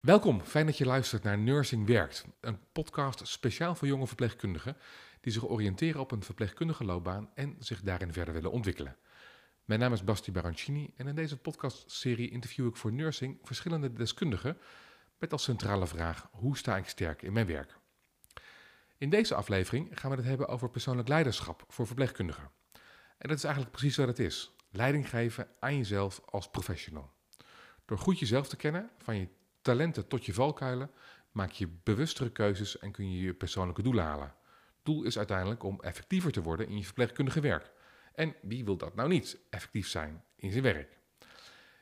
Welkom, fijn dat je luistert naar Nursing Werkt, een podcast speciaal voor jonge verpleegkundigen die zich oriënteren op een verpleegkundige loopbaan en zich daarin verder willen ontwikkelen. Mijn naam is Basti Barancini en in deze podcastserie interview ik voor Nursing verschillende deskundigen met als centrale vraag hoe sta ik sterk in mijn werk. In deze aflevering gaan we het hebben over persoonlijk leiderschap voor verpleegkundigen. En dat is eigenlijk precies wat het is: leiding geven aan jezelf als professional. Door goed jezelf te kennen, van je talenten tot je valkuilen, maak je bewustere keuzes en kun je je persoonlijke doelen halen. Doel is uiteindelijk om effectiever te worden in je verpleegkundige werk. En wie wil dat nou niet, effectief zijn in zijn werk?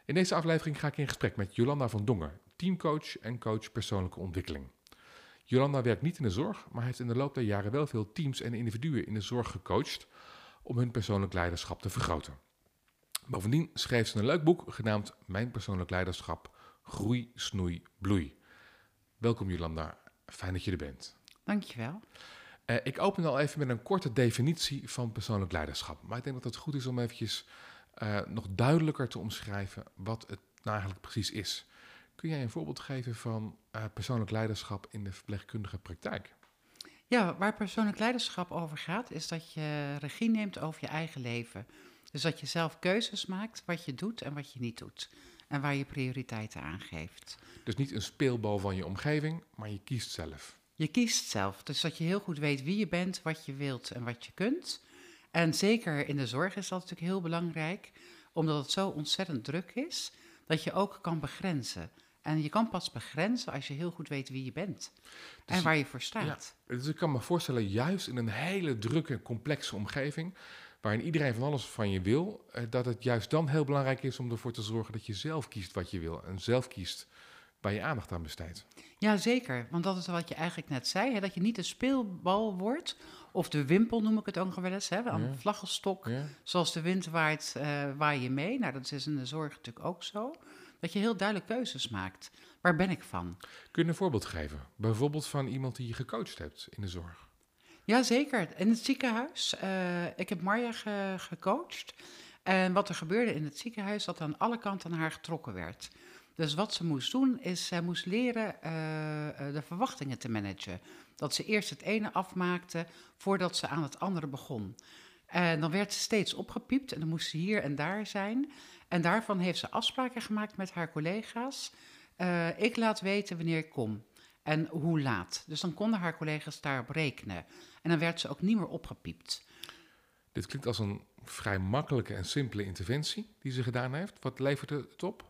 In deze aflevering ga ik in gesprek met Jolanda van Dongen, teamcoach en coach persoonlijke ontwikkeling. Jolanda werkt niet in de zorg, maar heeft in de loop der jaren wel veel teams en individuen in de zorg gecoacht om hun persoonlijk leiderschap te vergroten. Bovendien schreef ze een leuk boek genaamd Mijn persoonlijk leiderschap Groei, Snoei, Bloei. Welkom Jolanda, fijn dat je er bent. Dankjewel. Uh, ik open al even met een korte definitie van persoonlijk leiderschap. Maar ik denk dat het goed is om eventjes uh, nog duidelijker te omschrijven wat het nou eigenlijk precies is. Kun jij een voorbeeld geven van uh, persoonlijk leiderschap in de verpleegkundige praktijk? Ja, waar persoonlijk leiderschap over gaat, is dat je regie neemt over je eigen leven. Dus dat je zelf keuzes maakt wat je doet en wat je niet doet. En waar je prioriteiten aan geeft. Dus niet een speelbal van je omgeving, maar je kiest zelf. Je kiest zelf. Dus dat je heel goed weet wie je bent, wat je wilt en wat je kunt. En zeker in de zorg is dat natuurlijk heel belangrijk, omdat het zo ontzettend druk is, dat je ook kan begrenzen. En je kan pas begrenzen als je heel goed weet wie je bent dus en waar je voor staat. Ja, dus ik kan me voorstellen, juist in een hele drukke, complexe omgeving, waarin iedereen van alles van je wil, eh, dat het juist dan heel belangrijk is om ervoor te zorgen dat je zelf kiest wat je wil en zelf kiest waar je aandacht aan besteedt. Ja, zeker. Want dat is wat je eigenlijk net zei, hè, dat je niet een speelbal wordt, of de wimpel noem ik het ook nog wel eens, hè, een ja. vlaggenstok, zoals de wind waait, uh, waai je mee. Nou, dat is in de zorg natuurlijk ook zo. Dat je heel duidelijk keuzes maakt. Waar ben ik van? Kun je een voorbeeld geven? Bijvoorbeeld van iemand die je gecoacht hebt in de zorg? Jazeker, in het ziekenhuis. Uh, ik heb Marja ge gecoacht. En wat er gebeurde in het ziekenhuis, dat aan alle kanten naar haar getrokken werd. Dus wat ze moest doen, is zij moest leren uh, de verwachtingen te managen. Dat ze eerst het ene afmaakte voordat ze aan het andere begon. En dan werd ze steeds opgepiept en dan moest ze hier en daar zijn. En daarvan heeft ze afspraken gemaakt met haar collega's. Ik laat weten wanneer ik kom en hoe laat. Dus dan konden haar collega's daarop rekenen. En dan werd ze ook niet meer opgepiept. Dit klinkt als een vrij makkelijke en simpele interventie die ze gedaan heeft. Wat levert het op?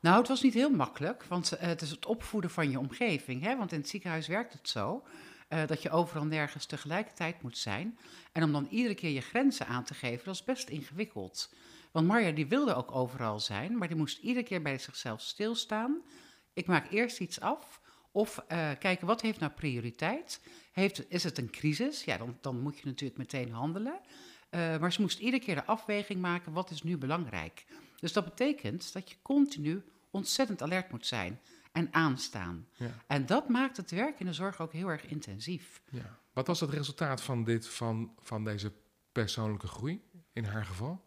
Nou, het was niet heel makkelijk, want uh, het is het opvoeden van je omgeving. Hè? Want in het ziekenhuis werkt het zo uh, dat je overal nergens tegelijkertijd moet zijn. En om dan iedere keer je grenzen aan te geven, dat is best ingewikkeld. Want Marja die wilde ook overal zijn, maar die moest iedere keer bij zichzelf stilstaan. Ik maak eerst iets af. Of uh, kijken, wat heeft nou prioriteit? Heeft, is het een crisis? Ja, dan, dan moet je natuurlijk meteen handelen. Uh, maar ze moest iedere keer de afweging maken, wat is nu belangrijk? Dus dat betekent dat je continu ontzettend alert moet zijn en aanstaan. Ja. En dat maakt het werk in de zorg ook heel erg intensief. Ja. Wat was het resultaat van, dit, van, van deze persoonlijke groei in haar geval?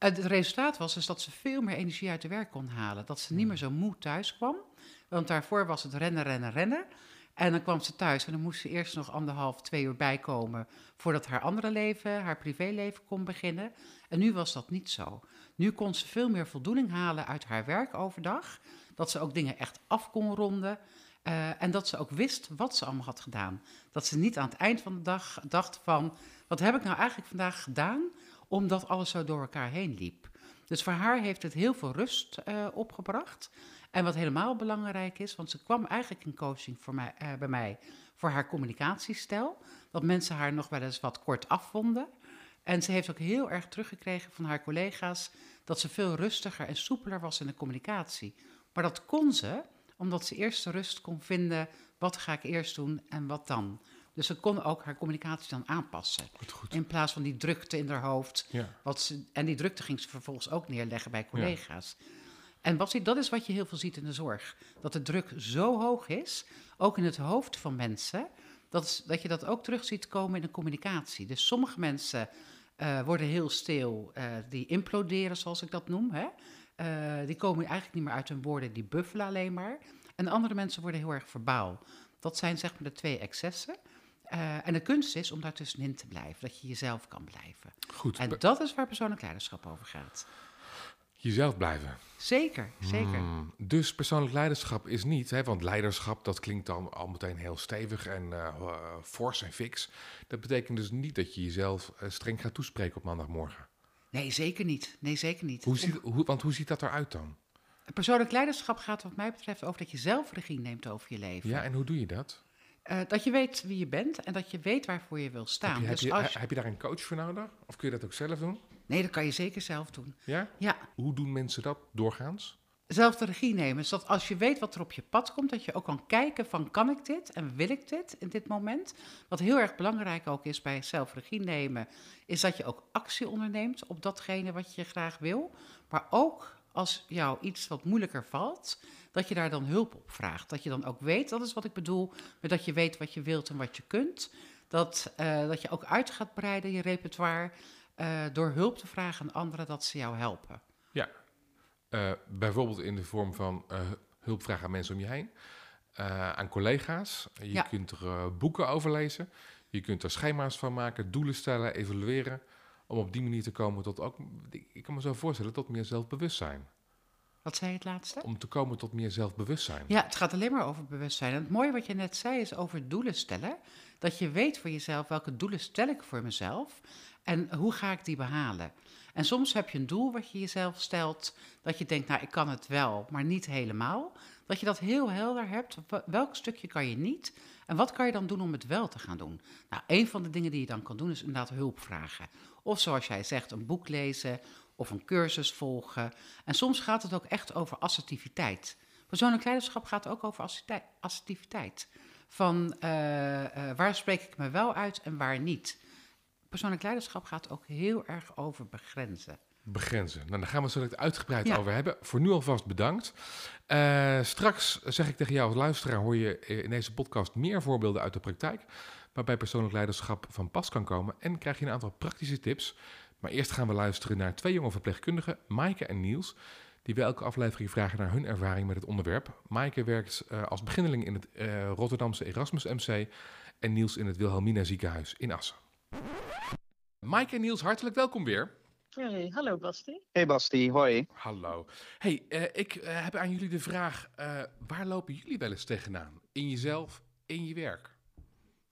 Het resultaat was dus dat ze veel meer energie uit de werk kon halen. Dat ze niet meer zo moe thuis kwam. Want daarvoor was het rennen, rennen, rennen. En dan kwam ze thuis en dan moest ze eerst nog anderhalf, twee uur bijkomen voordat haar andere leven, haar privéleven kon beginnen. En nu was dat niet zo. Nu kon ze veel meer voldoening halen uit haar werk overdag. Dat ze ook dingen echt af kon ronden. Uh, en dat ze ook wist wat ze allemaal had gedaan. Dat ze niet aan het eind van de dag dacht van, wat heb ik nou eigenlijk vandaag gedaan, omdat alles zo door elkaar heen liep. Dus voor haar heeft het heel veel rust uh, opgebracht. En wat helemaal belangrijk is, want ze kwam eigenlijk in coaching voor mij, uh, bij mij voor haar communicatiestijl. Dat mensen haar nog wel eens wat kort afvonden. En ze heeft ook heel erg teruggekregen van haar collega's dat ze veel rustiger en soepeler was in de communicatie. Maar dat kon ze omdat ze eerst de rust kon vinden. Wat ga ik eerst doen en wat dan? Dus ze kon ook haar communicatie dan aanpassen. Goed, goed. In plaats van die drukte in haar hoofd. Ja. Wat ze, en die drukte ging ze vervolgens ook neerleggen bij collega's. Ja. En wat, dat is wat je heel veel ziet in de zorg. Dat de druk zo hoog is, ook in het hoofd van mensen, dat, is, dat je dat ook terug ziet komen in de communicatie. Dus sommige mensen uh, worden heel stil, uh, die imploderen, zoals ik dat noem. Hè? Uh, die komen eigenlijk niet meer uit hun woorden, die buffelen alleen maar. En andere mensen worden heel erg verbaal. Dat zijn zeg maar de twee excessen. Uh, en de kunst is om daartussenin te blijven, dat je jezelf kan blijven. Goed. En dat is waar persoonlijk leiderschap over gaat. Jezelf blijven. Zeker, zeker. Hmm, dus persoonlijk leiderschap is niet, hè, want leiderschap dat klinkt dan al meteen heel stevig en uh, fors en fix. Dat betekent dus niet dat je jezelf uh, streng gaat toespreken op maandagmorgen. Nee, zeker niet. Nee, zeker niet. Hoe ziet, hoe, want hoe ziet dat eruit dan? Persoonlijk leiderschap gaat wat mij betreft over dat je zelf regie neemt over je leven. Ja, en hoe doe je dat? Uh, dat je weet wie je bent en dat je weet waarvoor je wil staan. Heb je, dus heb, je, als je... heb je daar een coach voor nodig? Of kun je dat ook zelf doen? Nee, dat kan je zeker zelf doen. Ja? Ja. Hoe doen mensen dat doorgaans? Zelf de regie nemen. Zodat als je weet wat er op je pad komt, dat je ook kan kijken van kan ik dit en wil ik dit in dit moment. Wat heel erg belangrijk ook is bij zelf regie nemen, is dat je ook actie onderneemt op datgene wat je graag wil. Maar ook als jou iets wat moeilijker valt, dat je daar dan hulp op vraagt. Dat je dan ook weet, dat is wat ik bedoel, met dat je weet wat je wilt en wat je kunt. Dat, uh, dat je ook uit gaat breiden, je repertoire, uh, door hulp te vragen aan anderen, dat ze jou helpen. Ja, uh, bijvoorbeeld in de vorm van hulp vragen aan mensen om je heen, aan collega's. Je Ja. kunt er boeken over lezen, je kunt er schema's van maken, doelen stellen, evalueren. Om op die manier te komen tot ook, ik kan me zo voorstellen, tot meer zelfbewustzijn. Wat zei je het laatste? Om te komen tot meer zelfbewustzijn. Ja, het gaat alleen maar over bewustzijn. En het mooie wat je net zei is over doelen stellen. Dat je weet voor jezelf welke doelen stel ik voor mezelf en hoe ga ik die behalen. En soms heb je een doel wat je jezelf stelt, dat je denkt, nou ik kan het wel, maar niet helemaal. Dat je dat heel helder hebt, welk stukje kan je niet en wat kan je dan doen om het wel te gaan doen. Nou, een van de dingen die je dan kan doen is inderdaad hulp vragen. Of zoals jij zegt, een boek lezen of een cursus volgen. En soms gaat het ook echt over assertiviteit. Persoonlijk leiderschap gaat ook over assertiviteit. Van uh, uh, waar spreek ik me wel uit en waar niet. Persoonlijk leiderschap gaat ook heel erg over begrenzen. Begrenzen. Nou, daar gaan we het zo direct uitgebreid Ja. over hebben. Voor nu alvast bedankt. Eh, straks zeg ik tegen jou als luisteraar, hoor je in deze podcast meer voorbeelden uit de praktijk, waarbij persoonlijk leiderschap van pas kan komen en krijg je een aantal praktische tips. Maar eerst gaan we luisteren naar twee jonge verpleegkundigen, Maaike en Niels, die bij elke aflevering vragen naar hun ervaring met het onderwerp. Maaike werkt eh, als beginneling in het eh, Rotterdamse Erasmus MC en Niels in het Wilhelmina ziekenhuis in Assen. Maaike en Niels, hartelijk welkom weer. Hey, hallo Basti. Hey Basti, hoi. Hallo. Hey, eh, ik eh, heb aan jullie de vraag, eh, waar lopen jullie wel eens tegenaan? In jezelf, in je werk?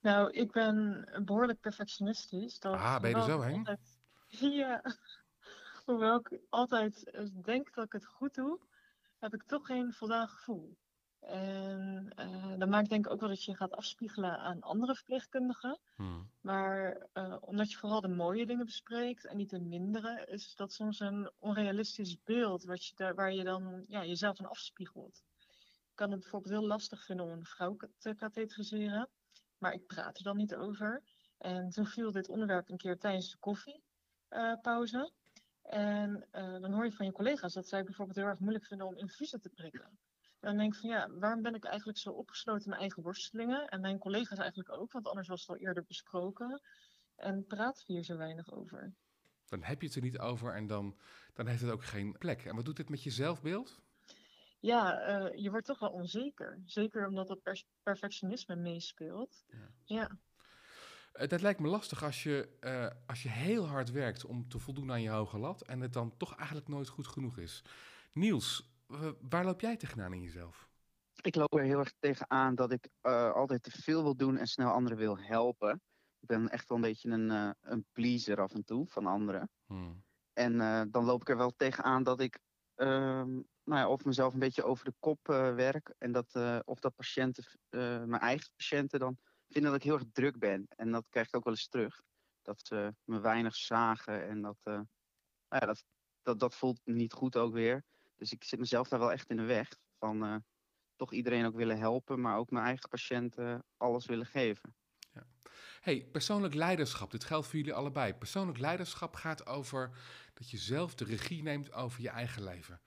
Nou, ik ben behoorlijk perfectionistisch. Dat Ah, ben je er zo, altijd- Ja. Hoewel ik altijd denk dat ik het goed doe, heb ik toch geen voldaan gevoel. En eh dat maakt denk ik ook wel dat je gaat afspiegelen aan andere verpleegkundigen. Hmm. Maar eh, omdat je vooral de mooie dingen bespreekt en niet de mindere, is dat soms een onrealistisch beeld wat je daar, waar je dan ja, jezelf aan afspiegelt. Ik kan het bijvoorbeeld heel lastig vinden om een vrouw te katheteriseren, maar ik praat er dan niet over. En toen viel dit onderwerp een keer tijdens de koffiepauze. en eh, dan hoor je van je collega's dat zij bijvoorbeeld heel erg moeilijk vinden om infusen te prikken. En dan denk ik van ja, waarom ben ik eigenlijk zo opgesloten in mijn eigen worstelingen? En mijn collega's eigenlijk ook, want anders was het al eerder besproken. En praten we hier zo weinig over. Dan heb je het er niet over en dan, dan heeft het ook geen plek. En wat doet dit met je zelfbeeld? Ja, eh, je wordt toch wel onzeker. Zeker omdat dat perfectionisme meespeelt. Ja. Ja. Eh, dat lijkt me lastig als je, eh, als je heel hard werkt om te voldoen aan je hoge lat en het dan toch eigenlijk nooit goed genoeg is. Niels, waar loop jij tegenaan in jezelf? Ik loop er heel erg tegenaan dat ik eh, altijd te veel wil doen en snel anderen wil helpen. Ik ben echt wel een beetje een, eh, een pleaser af en toe van anderen. Hmm. En eh, dan loop ik er wel tegenaan dat ik ehm, nou ja, of mezelf een beetje over de kop eh, werk. En dat, eh, of dat patiënten, eh, mijn eigen patiënten dan vinden dat ik heel erg druk ben. En dat krijg ik ook wel eens terug. Dat ze me weinig zagen en dat, eh, nou ja, dat, dat, dat voelt niet goed ook weer. Dus ik zit mezelf daar wel echt in de weg. Van eh, toch iedereen ook willen helpen, maar ook mijn eigen patiënten alles willen geven. Hey, persoonlijk leiderschap, dit geldt voor jullie allebei. Persoonlijk leiderschap gaat over dat je zelf de regie neemt over je eigen leven.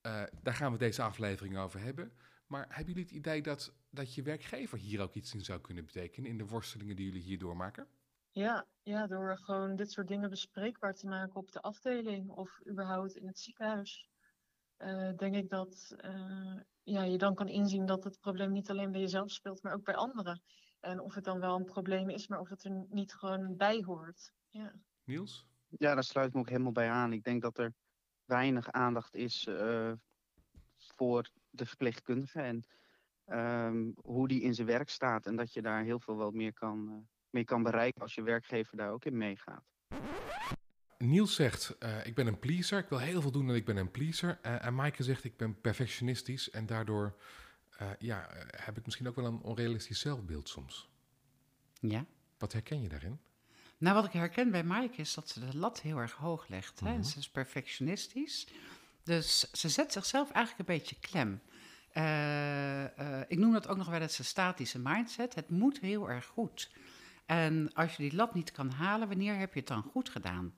Eh, daar gaan we deze aflevering over hebben. Maar hebben jullie het idee dat, dat je werkgever hier ook iets in zou kunnen betekenen in de worstelingen die jullie hier doormaken? Ja, ja, door gewoon dit soort dingen bespreekbaar te maken op de afdeling of überhaupt in het ziekenhuis. Eh, denk ik dat, eh, ja, je dan kan inzien dat het probleem niet alleen bij jezelf speelt, maar ook bij anderen. En of het dan wel een probleem is, maar of het er niet gewoon bij hoort. Ja. Niels? Ja, daar sluit ik me ook helemaal bij aan. Ik denk dat er weinig aandacht is uh, voor de verpleegkundige en um, hoe die in zijn werk staat. En dat je daar heel veel wel meer kan, uh, mee kan bereiken als je werkgever daar ook in meegaat. Niels zegt, uh, ik ben een pleaser, ik wil heel veel doen en ik ben een pleaser. Uh, en Maaike zegt, ik ben perfectionistisch en daardoor ja, heb ik misschien ook wel een onrealistisch zelfbeeld soms. Ja. Wat herken je daarin? Nou, wat ik herken bij Maaike is dat ze de lat heel erg hoog legt. Hè? Mm -hmm. Ze is perfectionistisch. Dus ze zet zichzelf eigenlijk een beetje klem. Ik noem dat ook nog wel eens een statische mindset. Het moet heel erg goed. En als je die lat niet kan halen, wanneer heb je het dan goed gedaan?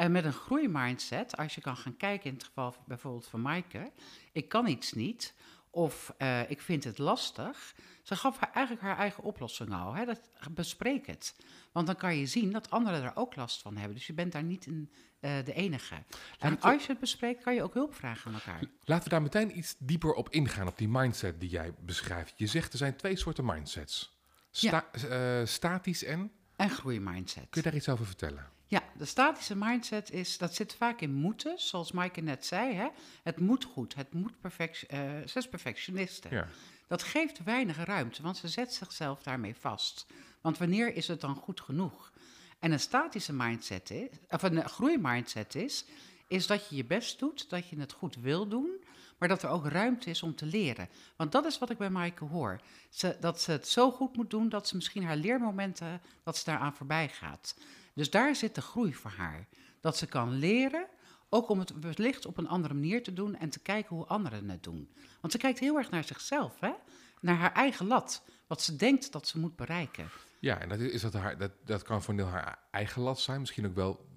En met een groeimindset, als je kan gaan kijken in het geval bijvoorbeeld van Maaike, ik kan iets niet of uh, ik vind het lastig. Ze gaf haar eigenlijk haar eigen oplossing al. Hè? Dat, bespreek het. Want dan kan je zien dat anderen er ook last van hebben. Dus je bent daar niet in, uh, de enige. En als je het bespreekt, kan je ook hulp vragen aan elkaar. Laten we daar meteen iets dieper op ingaan, op die mindset die jij beschrijft. Je zegt er zijn twee soorten mindsets. Sta ja. uh, statisch en? En groeimindset. Kun je daar iets over vertellen? De statische mindset is, dat zit vaak in moeten, zoals Maaike net zei. Hè? Het moet goed, het moet perfect, uh, ze is perfectioniste. Ja. Dat geeft weinig ruimte, want ze zet zichzelf daarmee vast. Want wanneer is het dan goed genoeg? En een statische mindset is, of een groeimindset is, is dat je je best doet, dat je het goed wil doen, maar dat er ook ruimte is om te leren. Want dat is wat ik bij Maaike hoor. Ze, dat ze het zo goed moet doen dat ze misschien haar leermomenten, dat ze daaraan voorbij gaat. Dus daar zit de groei voor haar. Dat ze kan leren, ook om het wellicht op een andere manier te doen en te kijken hoe anderen het doen. Want ze kijkt heel erg naar zichzelf, hè? naar haar eigen lat, wat ze denkt dat ze moet bereiken. Ja, en dat, is dat, haar, dat, dat kan voor deel haar eigen lat zijn. Misschien ook wel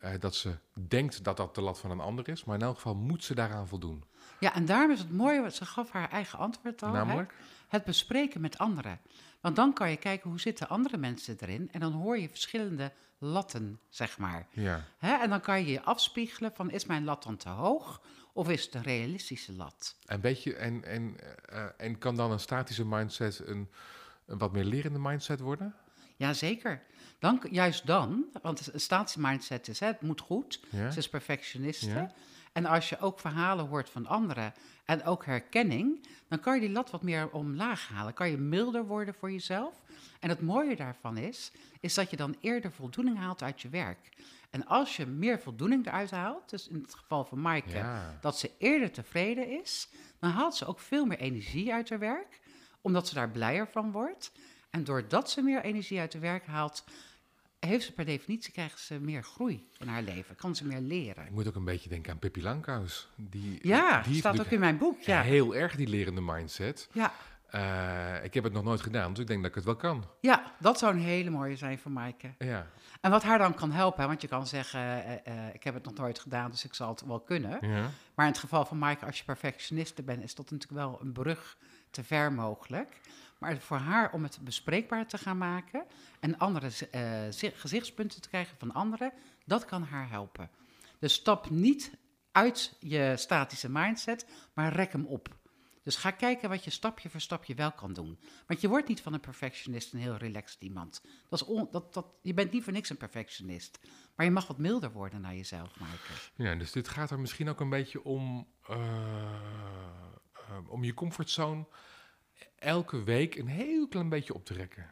uh, dat ze denkt dat dat de lat van een ander is. Maar in elk geval moet ze daaraan voldoen. Ja, en daarom is het mooie, wat ze gaf haar eigen antwoord al. Namelijk? Hè? Het bespreken met anderen. Want dan kan je kijken hoe zitten andere mensen erin. En dan hoor je verschillende latten, zeg maar. Ja. Hè? En dan kan je je afspiegelen van, is mijn lat dan te hoog? Of is het een realistische lat? En, beetje, en, en, uh, en kan dan een statische mindset een, een wat meer lerende mindset worden? Jazeker. Dan, juist dan, want een statische mindset is, hè, het moet goed. Ja. Ze is perfectioniste. Ja. En als je ook verhalen hoort van anderen en ook herkenning, dan kan je die lat wat meer omlaag halen. Kan je milder worden voor jezelf. En het mooie daarvan is, is dat je dan eerder voldoening haalt uit je werk. En als je meer voldoening eruit haalt, dus in het geval van Maaike, Ja. dat ze eerder tevreden is, dan haalt ze ook veel meer energie uit haar werk, omdat ze daar blijer van wordt. En doordat ze meer energie uit haar werk haalt, heeft ze per definitie krijgt ze meer groei in haar leven, kan ze meer leren. Ik moet ook een beetje denken aan Pippi Langkous. Die, Ja, die staat ook in mijn boek. Ja, heel erg die lerende mindset. ja. Eh, ik heb het nog nooit gedaan, dus ik denk dat ik het wel kan. ja dat zou een hele mooie zijn voor Maaike. Ja, En wat haar dan kan helpen, want je kan zeggen, eh, eh, ik heb het nog nooit gedaan, dus ik zal het wel kunnen. ja. Maar in het geval van Maaike, als je perfectioniste bent, is dat natuurlijk wel een brug te ver mogelijk. Maar voor haar om het bespreekbaar te gaan maken en andere eh, zi- gezichtspunten te krijgen van anderen, dat kan haar helpen. Dus stap niet uit je statische mindset, maar rek hem op. Dus ga kijken wat je stapje voor stapje wel kan doen. Want je wordt niet van een perfectionist een heel relaxed iemand. Dat is on- dat, dat, je bent niet voor niks een perfectionist. Maar je mag wat milder worden naar jezelf, Maaike. ja, dus dit gaat er misschien ook een beetje om, eh, eh, om je comfortzone elke week een heel klein beetje op te rekken.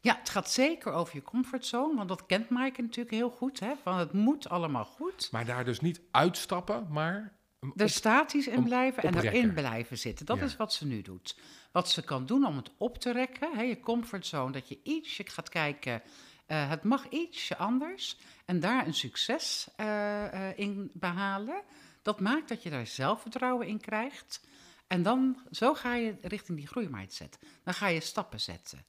Ja, het gaat zeker over je comfortzone, want dat kent Maaike natuurlijk heel goed. Hè? Van het moet allemaal goed. Maar daar dus niet uitstappen, maar hem Er op- statisch in blijven en oprekken. erin blijven zitten. Dat Ja. is wat ze nu doet. Wat ze kan doen om het op te rekken, hè, je comfortzone, dat je ietsje gaat kijken. eh, het mag ietsje anders en daar een succes eh, eh, in behalen. Dat maakt dat je daar zelfvertrouwen in krijgt. En dan, zo ga je richting die groeimindset. Dan ga je stappen zetten.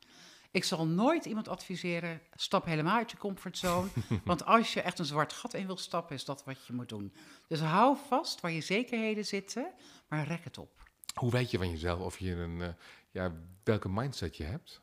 Ik zal nooit iemand adviseren, stap helemaal uit je comfortzone. want als je echt een zwart gat in wil stappen, is dat wat je moet doen. Dus hou vast waar je zekerheden zitten, maar rek het op. Hoe weet je van jezelf of je een, eh, ja, welke mindset je hebt?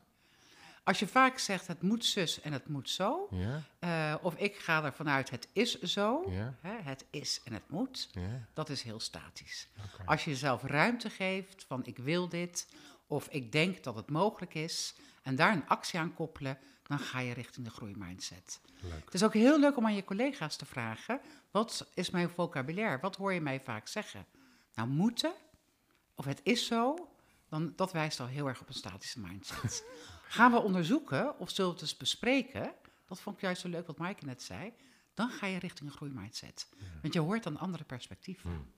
Als je vaak zegt het moet zus en het moet zo, Ja, eh, of ik ga ervan uit het is zo, ja, hè, het is en het moet, ja. dat is heel statisch. Als je jezelf ruimte geeft van ik wil dit, of ik denk dat het mogelijk is, en daar een actie aan koppelen, dan ga je richting de groeimindset. Leuk. Het is ook heel leuk om aan je collega's te vragen: wat is mijn vocabulaire? Wat hoor je mij vaak zeggen? Nou, moeten, of het is zo, dan, dat wijst al heel erg op een statische mindset. Gaan we onderzoeken of zullen we het eens bespreken? Dat vond ik juist zo leuk wat Maaike net zei. Dan ga je richting een groeimindset. Want je hoort dan andere perspectieven.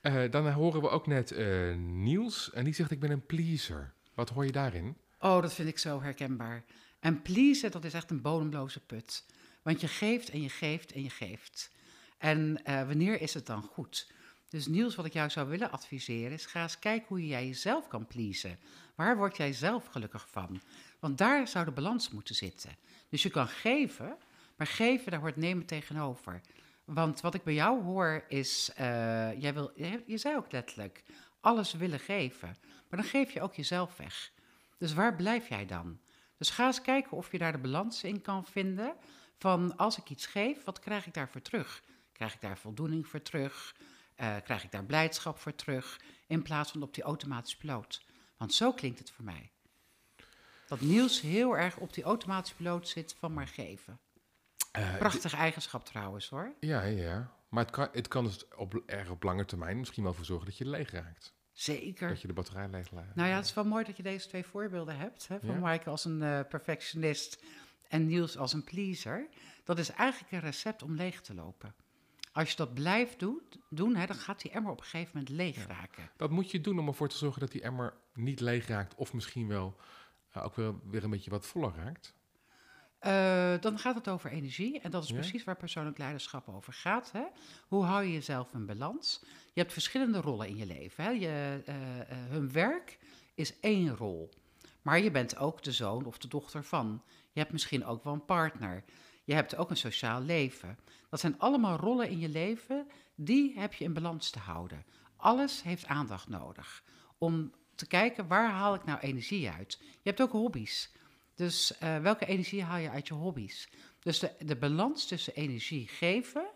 Eh, dan horen we ook net eh, Niels en die zegt ik ben een pleaser. Wat hoor je daarin? Oh, dat vind ik zo herkenbaar. En pleasen, dat is echt een bodemloze put. Want je geeft en je geeft en je geeft. En eh, wanneer is het dan goed? Dus Niels, wat ik jou zou willen adviseren, is ga eens kijken hoe jij jezelf kan pleasen. Waar word jij zelf gelukkig van? Want daar zou de balans moeten zitten. Dus je kan geven, maar geven, daar hoort nemen tegenover. Want wat ik bij jou hoor is, eh, jij wil, je, zei ook letterlijk, alles willen geven. Maar dan geef je ook jezelf weg. Dus waar blijf jij dan? Dus ga eens kijken of je daar de balans in kan vinden. Van als ik iets geef, wat krijg ik daarvoor terug? Krijg ik daar voldoening voor terug? Eh, krijg ik daar blijdschap voor terug? In plaats van op die automatische piloot. Want zo klinkt het voor mij. Dat Niels heel erg op die automatische piloot zit van maar geven. Eh, Prachtige eigenschap trouwens hoor. Ja, ja. Maar het kan, het kan dus op, erg op lange termijn misschien wel voor zorgen dat je leeg raakt. Zeker. Dat je de batterij leeg laat. Nou ja, het is wel mooi dat je deze twee voorbeelden hebt. Hè, van Ja. Maaike als een eh, perfectionist en Niels als een pleaser. Dat is eigenlijk een recept om leeg te lopen. Als je dat blijft doen, doen hè, dan gaat die emmer op een gegeven moment leeg raken. Wat moet je doen om ervoor te zorgen dat die emmer niet leeg raakt of misschien wel ook wel weer een beetje wat voller raakt? Eh, dan gaat het over energie. En dat is Ja. precies waar persoonlijk leiderschap over gaat. Hè? Hoe hou je jezelf in balans? Je hebt verschillende rollen in je leven. Hè? Je, eh, eh, hun werk is één rol. Maar je bent ook de zoon of de dochter van. Je hebt misschien ook wel een partner. Je hebt ook een sociaal leven. Dat zijn allemaal rollen in je leven. Die heb je in balans te houden. Alles heeft aandacht nodig. Om te kijken waar haal ik nou energie uit. Je hebt ook hobby's. Dus eh, welke energie haal je uit je hobby's? Dus de, de balans tussen energie geven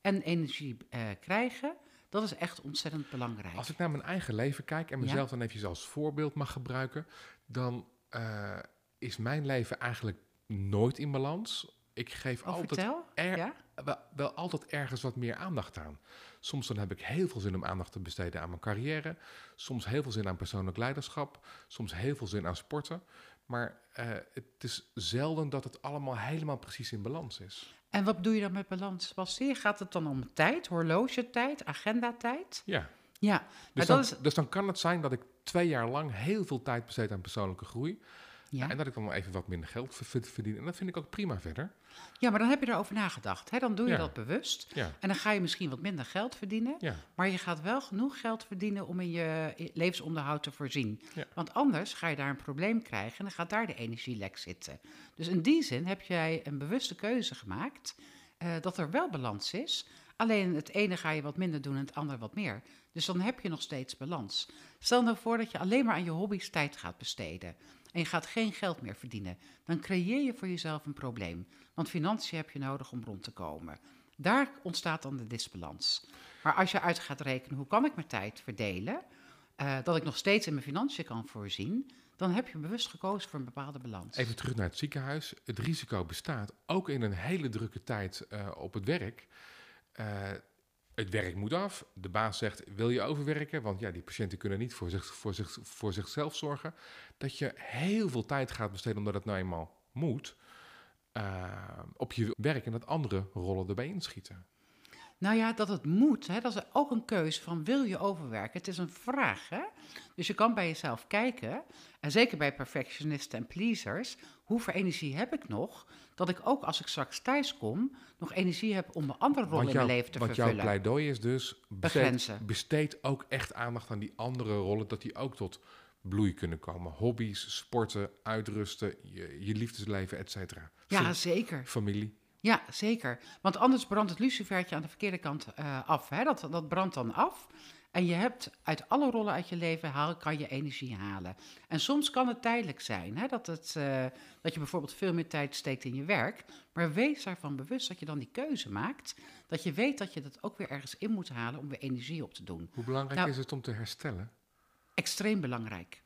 en energie eh, krijgen, dat is echt ontzettend belangrijk. Als ik naar mijn eigen leven kijk en Ja. mezelf dan even als voorbeeld mag gebruiken, dan eh, is mijn leven eigenlijk nooit in balans. Ik geef Oh, altijd vertel. er- Ja? wel, wel altijd ergens wat meer aandacht aan. Soms dan heb ik heel veel zin om aandacht te besteden aan mijn carrière. Soms heel veel zin aan persoonlijk leiderschap. Soms heel veel zin aan sporten. Maar eh, het is zelden dat het allemaal helemaal precies in balans is. En wat bedoel je dan met balans, Basti? Gaat het dan om tijd, horlogetijd, agendatijd? Ja. Ja, Dus, dan, is... dus dan kan het zijn dat ik twee jaar lang heel veel tijd besteed aan persoonlijke groei. Ja. En dat ik dan wel even wat minder geld ver- ver- verdien. En dat vind ik ook prima verder. ja, maar dan heb je erover nagedacht. Hè? Dan doe je Ja. dat bewust. Ja, En dan ga je misschien wat minder geld verdienen. ja. Maar je gaat wel genoeg geld verdienen om in je levensonderhoud te voorzien. Want anders ga je daar een probleem krijgen en dan gaat daar de energielek zitten. Dus in die zin heb jij een bewuste keuze gemaakt eh, dat er wel balans is. Alleen het ene ga je wat minder doen en het andere wat meer. Dus dan heb je nog steeds balans. Stel nou voor dat je alleen maar aan je hobby's tijd gaat besteden. En je gaat geen geld meer verdienen. Dan creëer je voor jezelf een probleem. Want financiën heb je nodig om rond te komen. Daar ontstaat dan de disbalans. Maar als je uit gaat rekenen hoe kan ik mijn tijd verdelen, eh, dat ik nog steeds in mijn financiën kan voorzien, dan heb je bewust gekozen voor een bepaalde balans. Even terug naar het ziekenhuis. Het risico bestaat ook in een hele drukke tijd eh, op het werk. Eh, het werk moet af. De baas zegt: Wil je overwerken? Want ja, die patiënten kunnen niet voor, voor zichzelf zorgen. Dat je heel veel tijd gaat besteden omdat het nou eenmaal moet. eh, op je werk en dat andere rollen erbij inschieten. Nou ja, dat het moet, hè, dat is ook een keuze van wil je overwerken. Het is een vraag. Hè? Dus je kan bij jezelf kijken, en zeker bij perfectionisten en pleasers, hoeveel energie heb ik nog, dat ik ook als ik straks thuis kom, nog energie heb om mijn andere rol in mijn leven te want vervullen. jouw pleidooi is dus: Begrenzen. besteed, besteed ook echt aandacht aan die andere rollen, dat die ook tot bloei kunnen komen. Hobby's, sporten, uitrusten, je, je liefdesleven, et cetera. ja, zeker. Familie. Ja, zeker. Want anders brandt het lucifertje aan de verkeerde kant eh, af. Hè? Dat, dat brandt dan af. En je hebt uit alle rollen uit je leven haal, kan je energie halen. En soms kan het tijdelijk zijn. Hè? Dat, het, eh, dat je bijvoorbeeld veel meer tijd steekt in je werk. Maar wees daarvan bewust dat je dan die keuze maakt. Dat je weet dat je dat ook weer ergens in moet halen om weer energie op te doen. Hoe belangrijk Nou- is het om te herstellen? Extreem belangrijk.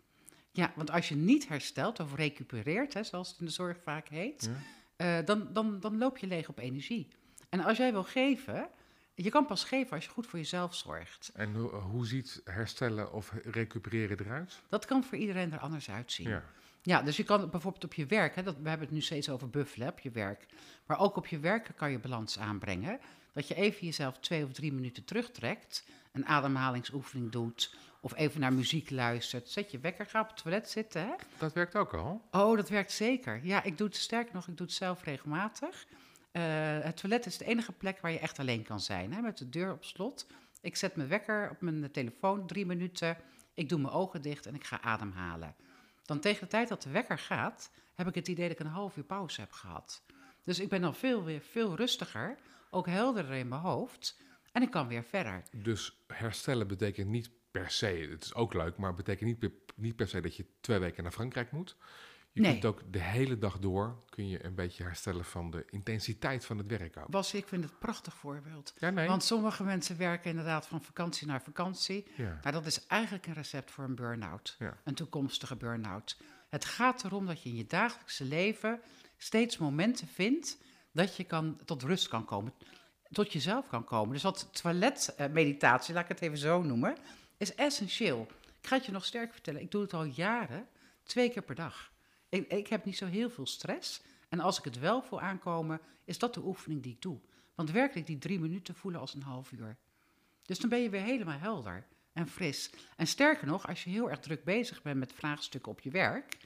Ja, want als je niet herstelt of recupereert, hè, zoals het in de zorg vaak heet, Ja? eh, dan, dan, dan loop je leeg op energie. En als jij wil geven, je kan pas geven als je goed voor jezelf zorgt. En hoe, hoe ziet herstellen of recupereren eruit? Dat kan voor iedereen er anders uitzien. Ja. Ja, dus je kan bijvoorbeeld op je werk, hè, dat, we hebben het nu steeds over buffelen op je werk, maar ook op je werk kan je balans aanbrengen. Dat je even jezelf twee of drie minuten terugtrekt, een ademhalingsoefening doet of even naar muziek luistert. Zet je wekker, ga op het toilet zitten. Hè? Dat werkt ook al. Oh, dat werkt zeker. Ja, ik doe het sterker nog, ik doe het zelf regelmatig. Eh, het toilet is de enige plek waar je echt alleen kan zijn, hè, met de deur op slot. Ik zet mijn wekker op mijn telefoon, drie minuten. Ik doe mijn ogen dicht en ik ga ademhalen. Dan tegen de tijd dat de wekker gaat, heb ik het idee dat ik een half uur pauze heb gehad. Dus ik ben dan veel, weer veel rustiger, ook helderder in mijn hoofd. En ik kan weer verder. Dus herstellen betekent niet per se, het is ook leuk, maar betekent niet niet per se dat je twee weken naar Frankrijk moet. Je Nee. kunt ook de hele dag door, kun je een beetje herstellen van de intensiteit van het werk ook. Bas, ik vind het een prachtig voorbeeld. Ja, nee. Want sommige mensen werken inderdaad van vakantie naar vakantie. Ja. Maar dat is eigenlijk een recept voor een burn-out. Ja. Een toekomstige burn-out. Het gaat erom dat je in je dagelijkse leven steeds momenten vindt dat je kan, tot rust kan komen. Tot jezelf kan komen. Dus dat toiletmeditatie, laat ik het even zo noemen, is essentieel. Ik ga het je nog sterker vertellen. Ik doe het al jaren, twee keer per dag. Ik, ik heb niet zo heel veel stress. En als ik het wel voel aankomen, is dat de oefening die ik doe. Want werkelijk die drie minuten voelen als een half uur. Dus dan ben je weer helemaal helder en fris. En sterker nog, als je heel erg druk bezig bent met vraagstukken op je werk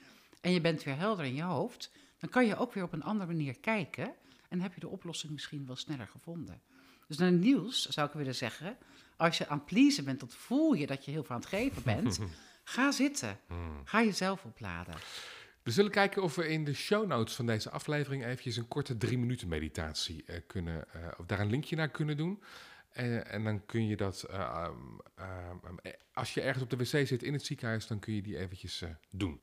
en je bent weer helder in je hoofd, dan kan je ook weer op een andere manier kijken en heb je de oplossing misschien wel sneller gevonden. Dus naar Niels zou ik willen zeggen, als je aan het pleasen bent, dat voel je dat je heel veel aan het geven bent, ga zitten. Hmm. Ga jezelf opladen. We zullen kijken of we in de show notes van deze aflevering eventjes een korte drie minuten meditatie eh, kunnen, eh, of daar een linkje naar kunnen doen. En, en dan kun je dat, eh, ehm, ehm, eh, als je ergens op de wc zit in het ziekenhuis, dan kun je die eventjes doen.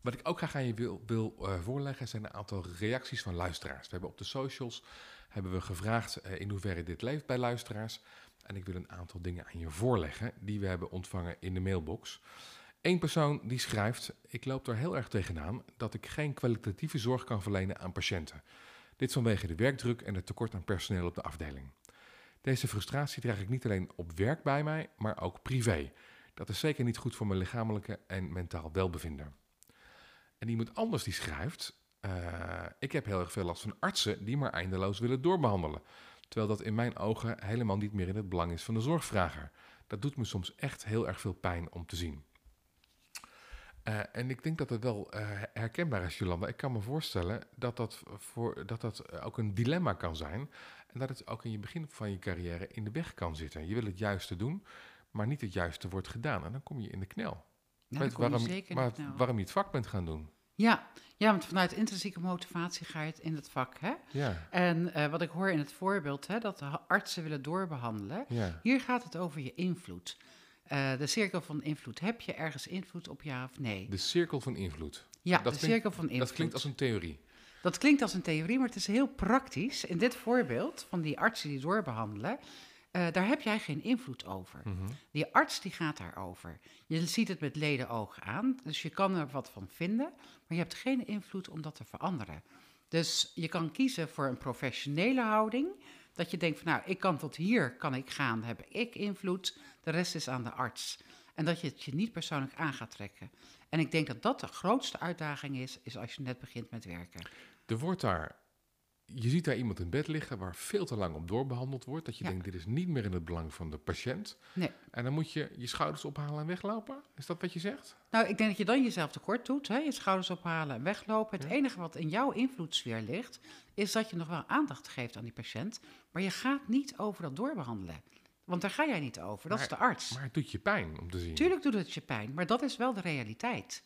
Wat ik ook graag aan je wil, wil voorleggen zijn een aantal reacties van luisteraars. We hebben op de socials hebben we gevraagd in hoeverre dit leeft bij luisteraars. En ik wil een aantal dingen aan je voorleggen die we hebben ontvangen in de mailbox. Eén persoon die schrijft: Ik loop er heel erg tegenaan dat ik geen kwalitatieve zorg kan verlenen aan patiënten. Dit vanwege de werkdruk en het tekort aan personeel op de afdeling. Deze frustratie draag ik niet alleen op werk bij mij, maar ook privé. Dat is zeker niet goed voor mijn lichamelijke en mentaal welbevinden. En iemand anders die schrijft: eh, Ik heb heel erg veel last van artsen die maar eindeloos willen doorbehandelen. Terwijl dat in mijn ogen helemaal niet meer in het belang is van de zorgvrager. Dat doet me soms echt heel erg veel pijn om te zien. Eh, en ik denk dat het wel eh, herkenbaar is, Jolanda. Ik kan me voorstellen dat dat, voor, dat dat eh, ook een dilemma kan zijn. En dat het ook in je begin van je carrière in de weg kan zitten. Je wil het juiste doen, maar niet het juiste wordt gedaan. En dan kom je in de knel. Weet kom je waarom, waar- waarom je het vak bent gaan doen. Ja, ja, want vanuit intrinsieke motivatie ga je het in het vak. Hè? Ja, En wat ik hoor in het voorbeeld, hè, dat de artsen willen doorbehandelen. ja. Hier gaat het over je invloed. Eh, de cirkel van invloed. Heb je ergens invloed op ja of nee? De cirkel van invloed. ja, dat de klinkt- cirkel van invloed. Dat klinkt als een theorie. Dat klinkt als een theorie, maar het is heel praktisch. In dit voorbeeld van die artsen die doorbehandelen, eh, daar heb jij geen invloed over. Mhm. Die arts die gaat daarover. Je ziet het met ledenogen aan, dus je kan er wat van vinden, maar je hebt geen invloed om dat te veranderen. Dus je kan kiezen voor een professionele houding, dat je denkt van nou, ik kan tot hier kan ik gaan, heb ik invloed, de rest is aan de arts. En dat je het je niet persoonlijk aan gaat trekken. En ik denk dat dat de grootste uitdaging is, is als je net begint met werken. Er wordt daar, je ziet daar iemand in bed liggen waar veel te lang op doorbehandeld wordt. Dat je Ja. denkt, dit is niet meer in het belang van de patiënt. Nee. En dan moet je je schouders ophalen en weglopen. Is dat wat je zegt? Nou, ik denk dat je dan jezelf tekort doet, hè? je schouders ophalen en weglopen. Het Ja. enige wat in jouw invloedssfeer ligt, is dat je nog wel aandacht geeft aan die patiënt, maar je gaat niet over dat doorbehandelen. Want daar ga jij niet over, dat is de arts. Maar het doet je pijn om te zien. Tuurlijk doet het je pijn, maar dat is wel de realiteit.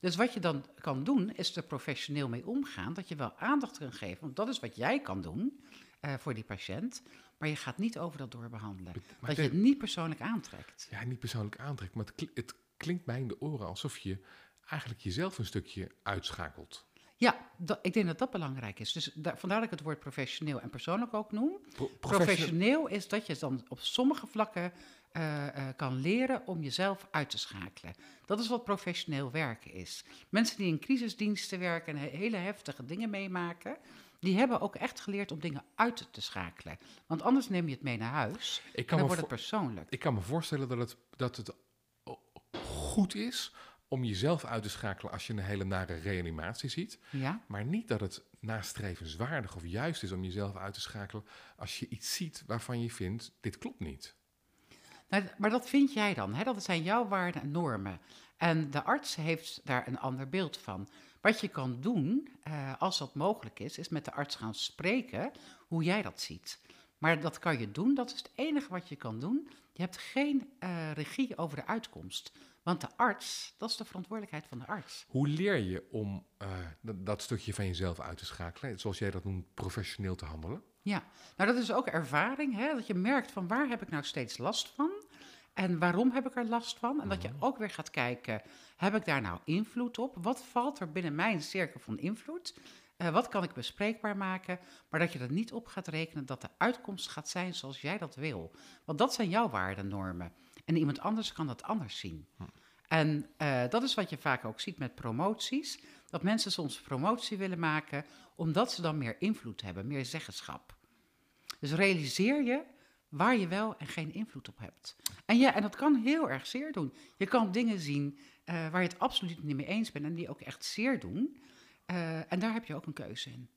Dus wat je dan kan doen, is er professioneel mee omgaan, dat je wel aandacht kan geven, want dat is wat jij kan doen. eh, voor die patiënt. Maar je gaat niet over dat doorbehandelen. Maar dat je het- niet persoonlijk aantrekt. Ja, niet persoonlijk aantrekt, maar het, het klinkt mij in de oren alsof je eigenlijk jezelf een stukje uitschakelt. Ja, dat- ik denk dat dat belangrijk is. Dus da- vandaar dat ik het woord professioneel en persoonlijk ook noem. Pro- professioneel- Professioneel is dat je dan op sommige vlakken eh, eh, kan leren om jezelf uit te schakelen. Dat is wat professioneel werken is. Mensen die in crisisdiensten werken en he- hele heftige dingen meemaken, die hebben ook echt geleerd om dingen uit te schakelen. Want anders neem je het mee naar huis Ik en kan, dan me wordt het persoonlijk. ik kan me voorstellen dat het, dat het goed is om jezelf uit te schakelen als je een hele nare reanimatie ziet. Ja? Maar niet dat het nastrevenswaardig of juist is om jezelf uit te schakelen als je iets ziet waarvan je vindt, dit klopt niet. Nou, maar dat vind jij dan, hè? dat zijn jouw waarden en normen. En de arts heeft daar een ander beeld van. Wat je kan doen, eh, als dat mogelijk is, is met de arts gaan spreken hoe jij dat ziet. Maar dat kan je doen, dat is het enige wat je kan doen. Je hebt geen eh, regie over de uitkomst. Want de arts, dat is de verantwoordelijkheid van de arts. Hoe leer je om eh, dat, dat stukje van jezelf uit te schakelen, zoals jij dat noemt, professioneel te handelen? Ja, nou dat is ook ervaring, hè? dat je merkt van waar heb ik nou steeds last van en waarom heb ik er last van. En dat je ook weer gaat kijken, heb ik daar nou invloed op? Wat valt er binnen mijn cirkel van invloed? Eh, wat kan ik bespreekbaar maken? Maar dat je er niet op gaat rekenen dat de uitkomst gaat zijn zoals jij dat wil. Want dat zijn jouw waardennormen. En iemand anders kan dat anders zien. En eh, dat is wat je vaak ook ziet met promoties. Dat mensen soms promotie willen maken omdat ze dan meer invloed hebben, meer zeggenschap. Dus realiseer je waar je wel en geen invloed op hebt. En ja, en dat kan heel erg zeer doen. Je kan dingen zien eh, waar je het absoluut niet mee eens bent en die ook echt zeer doen. Eh, en daar heb je ook een keuze in.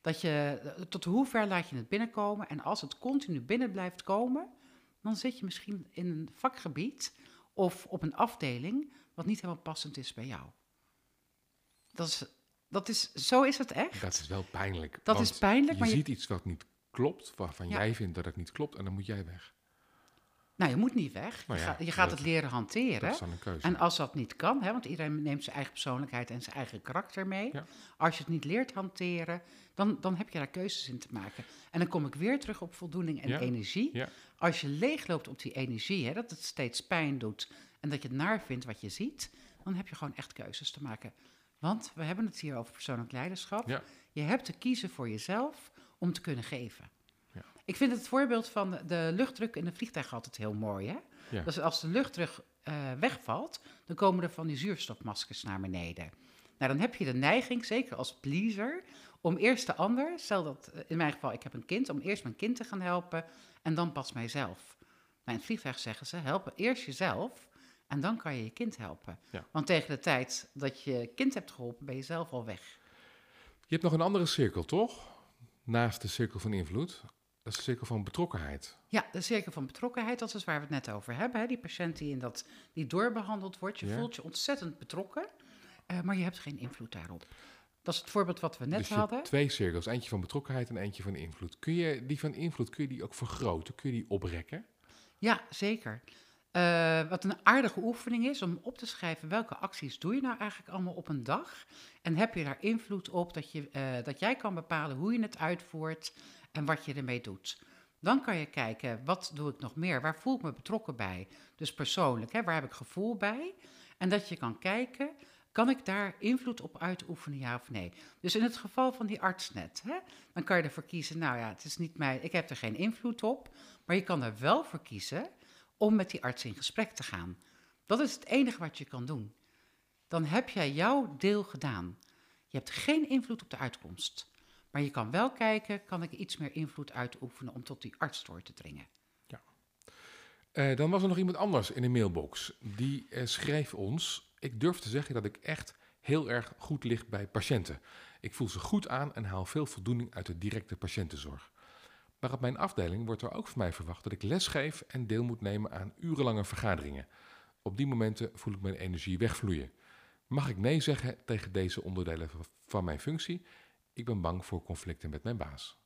Dat je, eh, tot hoe ver laat je het binnenkomen? En als het continu binnen blijft komen, dan zit je misschien in een vakgebied of op een afdeling wat niet helemaal passend is bij jou. Dat is, dat is, zo is het echt. Dat is wel pijnlijk. Dat is pijnlijk, Je maar je- ziet iets wat niet klopt, waarvan Ja. jij vindt dat het niet klopt, en dan moet jij weg. Nou, je moet niet weg. Nou je, ja, gaat, je gaat het leren hanteren. Dat is dan een keuze. En als dat niet kan, hè, want iedereen neemt zijn eigen persoonlijkheid en zijn eigen karakter mee. Ja. Als je het niet leert hanteren, dan, dan heb je daar keuzes in te maken. En dan kom ik weer terug op voldoening en Ja. energie. Als je leegloopt op die energie, hè, dat het steeds pijn doet en dat je het naar vindt wat je ziet, dan heb je gewoon echt keuzes te maken. Want we hebben het hier over persoonlijk leiderschap. Je hebt te kiezen voor jezelf om te kunnen geven. Ja. Ik vind het voorbeeld van de- luchtdruk in een vliegtuig altijd heel mooi. Hè? Ja. Dus als de luchtdruk eh, wegvalt, dan komen er van die zuurstofmaskers naar beneden. Nou, dan heb je de neiging, zeker als pleaser, om eerst de ander, stel dat eh, in mijn geval ik heb een kind, om eerst mijn kind te gaan helpen en dan pas mijzelf. Nou, in het vliegtuig zeggen ze, help eerst jezelf en dan kan je je kind helpen. Ja. Want tegen de tijd dat je kind hebt geholpen, ben je zelf al weg. Je hebt nog een andere cirkel, toch? Naast de cirkel van invloed. Dat is de cirkel van betrokkenheid. Ja, de cirkel van betrokkenheid, dat is waar we het net over hebben. Hè? Die patiënt die, in dat, die doorbehandeld wordt, je Ja. voelt je ontzettend betrokken, eh, maar je hebt geen invloed daarop. Dat is het voorbeeld wat we net dus je hadden. hebt twee cirkels. Eentje van betrokkenheid en eentje van invloed. Kun je die van invloed, kun je die ook vergroten? Kun je die oprekken? Ja, zeker. Eh, wat een aardige oefening is om op te schrijven welke acties doe je nou eigenlijk allemaal op een dag. En heb je daar invloed op dat, je, eh, dat jij kan bepalen hoe je het uitvoert en wat je ermee doet. Dan kan je kijken, wat doe ik nog meer? Waar voel ik me betrokken bij? Dus persoonlijk, hè, waar heb ik gevoel bij? En dat je kan kijken, kan ik daar invloed op uitoefenen, ja of nee? Dus in het geval van die artsnet, hè, dan kan je ervoor kiezen, nou ja, het is niet mij, ik heb er geen invloed op, maar je kan er wel voor kiezen om met die arts in gesprek te gaan. Dat is het enige wat je kan doen. Dan heb jij jouw deel gedaan. Je hebt geen invloed op de uitkomst. Maar je kan wel kijken, kan ik iets meer invloed uitoefenen om tot die arts door te dringen. Eh, dan was er nog iemand anders in de mailbox. Die eh, schreef ons: Ik durf te zeggen dat ik echt heel erg goed lig bij patiënten. Ik voel ze goed aan en haal veel voldoening uit de directe patiëntenzorg. Maar op mijn afdeling wordt er ook van mij verwacht dat ik lesgeef en deel moet nemen aan urenlange vergaderingen. Op die momenten voel ik mijn energie wegvloeien. Mag ik nee zeggen tegen deze onderdelen van mijn functie? Ik ben bang voor conflicten met mijn baas.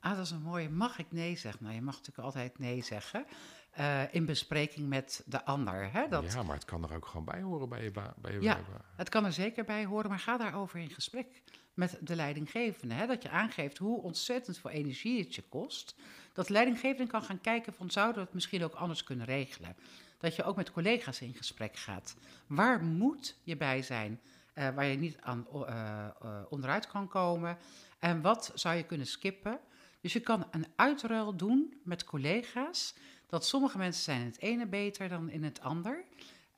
Ah, dat is een mooie. Mag ik nee zeggen? Nou, je mag natuurlijk altijd nee zeggen. eh, in bespreking met de ander. Hè? Dat, Ja, maar het kan er ook gewoon bij horen bij je ba- bij je Ja. bij- Het kan er zeker bij horen, maar ga daarover in gesprek met de leidinggevende. Hè? Dat je aangeeft hoe ontzettend veel energie het je kost. Dat de leidinggevende kan gaan kijken van zouden we het misschien ook anders kunnen regelen. Dat je ook met collega's in gesprek gaat. Waar moet je bij zijn eh, waar je niet aan eh, eh, onderuit kan komen? En wat zou je kunnen skippen? Dus je kan een uitruil doen met collega's. Dat sommige mensen zijn in het ene beter dan in het ander.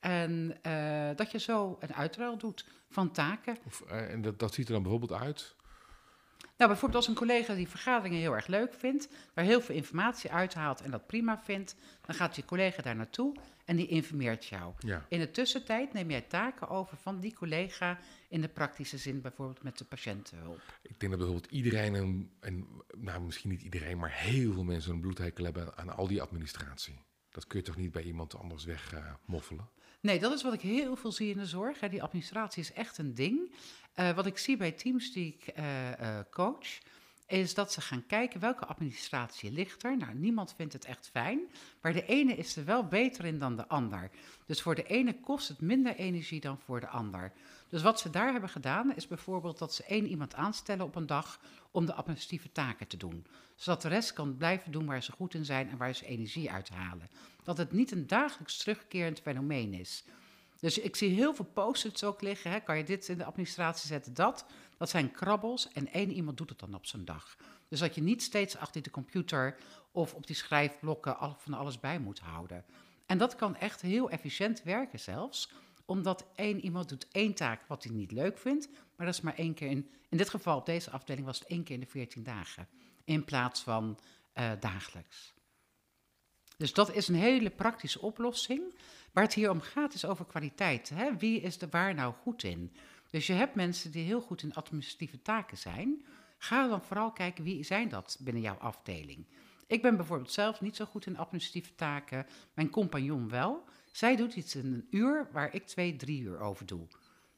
En eh, dat je zo een uitruil doet van taken. Of, eh, en dat, dat ziet er dan bijvoorbeeld uit. Nou, bijvoorbeeld als een collega die vergaderingen heel erg leuk vindt, daar heel veel informatie uithaalt en dat prima vindt, dan gaat die collega daar naartoe en die informeert jou. Ja. In de tussentijd neem jij taken over van die collega in de praktische zin, bijvoorbeeld met de patiëntenhulp. Ik denk dat bijvoorbeeld iedereen, een, en, nou misschien niet iedereen, maar heel veel mensen een bloedhekel hebben aan al die administratie. Dat kun je toch niet bij iemand anders wegmoffelen? moffelen? Nee, dat is wat ik heel veel zie in de zorg. Hè. Die administratie is echt een ding. Eh, wat ik zie bij teams die ik eh, eh, coach, is dat ze gaan kijken welke administratie ligt er. Nou, niemand vindt het echt fijn, maar de ene is er wel beter in dan de ander. Dus voor de ene kost het minder energie dan voor de ander. Dus wat ze daar hebben gedaan, is bijvoorbeeld dat ze één iemand aanstellen op een dag om de administratieve taken te doen. Zodat de rest kan blijven doen waar ze goed in zijn en waar ze energie uithalen. Dat het niet een dagelijks terugkerend fenomeen is. Dus ik zie heel veel post-its ook liggen. Hè. Kan je dit in de administratie zetten, dat? Dat zijn krabbels en één iemand doet het dan op zijn dag. Dus dat je niet steeds achter de computer of op die schrijfblokken van alles bij moet houden. En dat kan echt heel efficiënt werken zelfs. Omdat één iemand doet één taak wat hij niet leuk vindt. Maar dat is maar één keer in... In dit geval op deze afdeling was het één keer in de 14 dagen. In plaats van eh, dagelijks. Dus dat is een hele praktische oplossing. Waar het hier om gaat is over kwaliteit. Hè? Wie is er waar nou goed in? Dus je hebt mensen die heel goed in administratieve taken zijn. Ga dan vooral kijken wie zijn dat binnen jouw afdeling. Ik ben bijvoorbeeld zelf niet zo goed in administratieve taken. Mijn compagnon wel. Zij doet iets in een uur waar ik twee, drie uur over doe.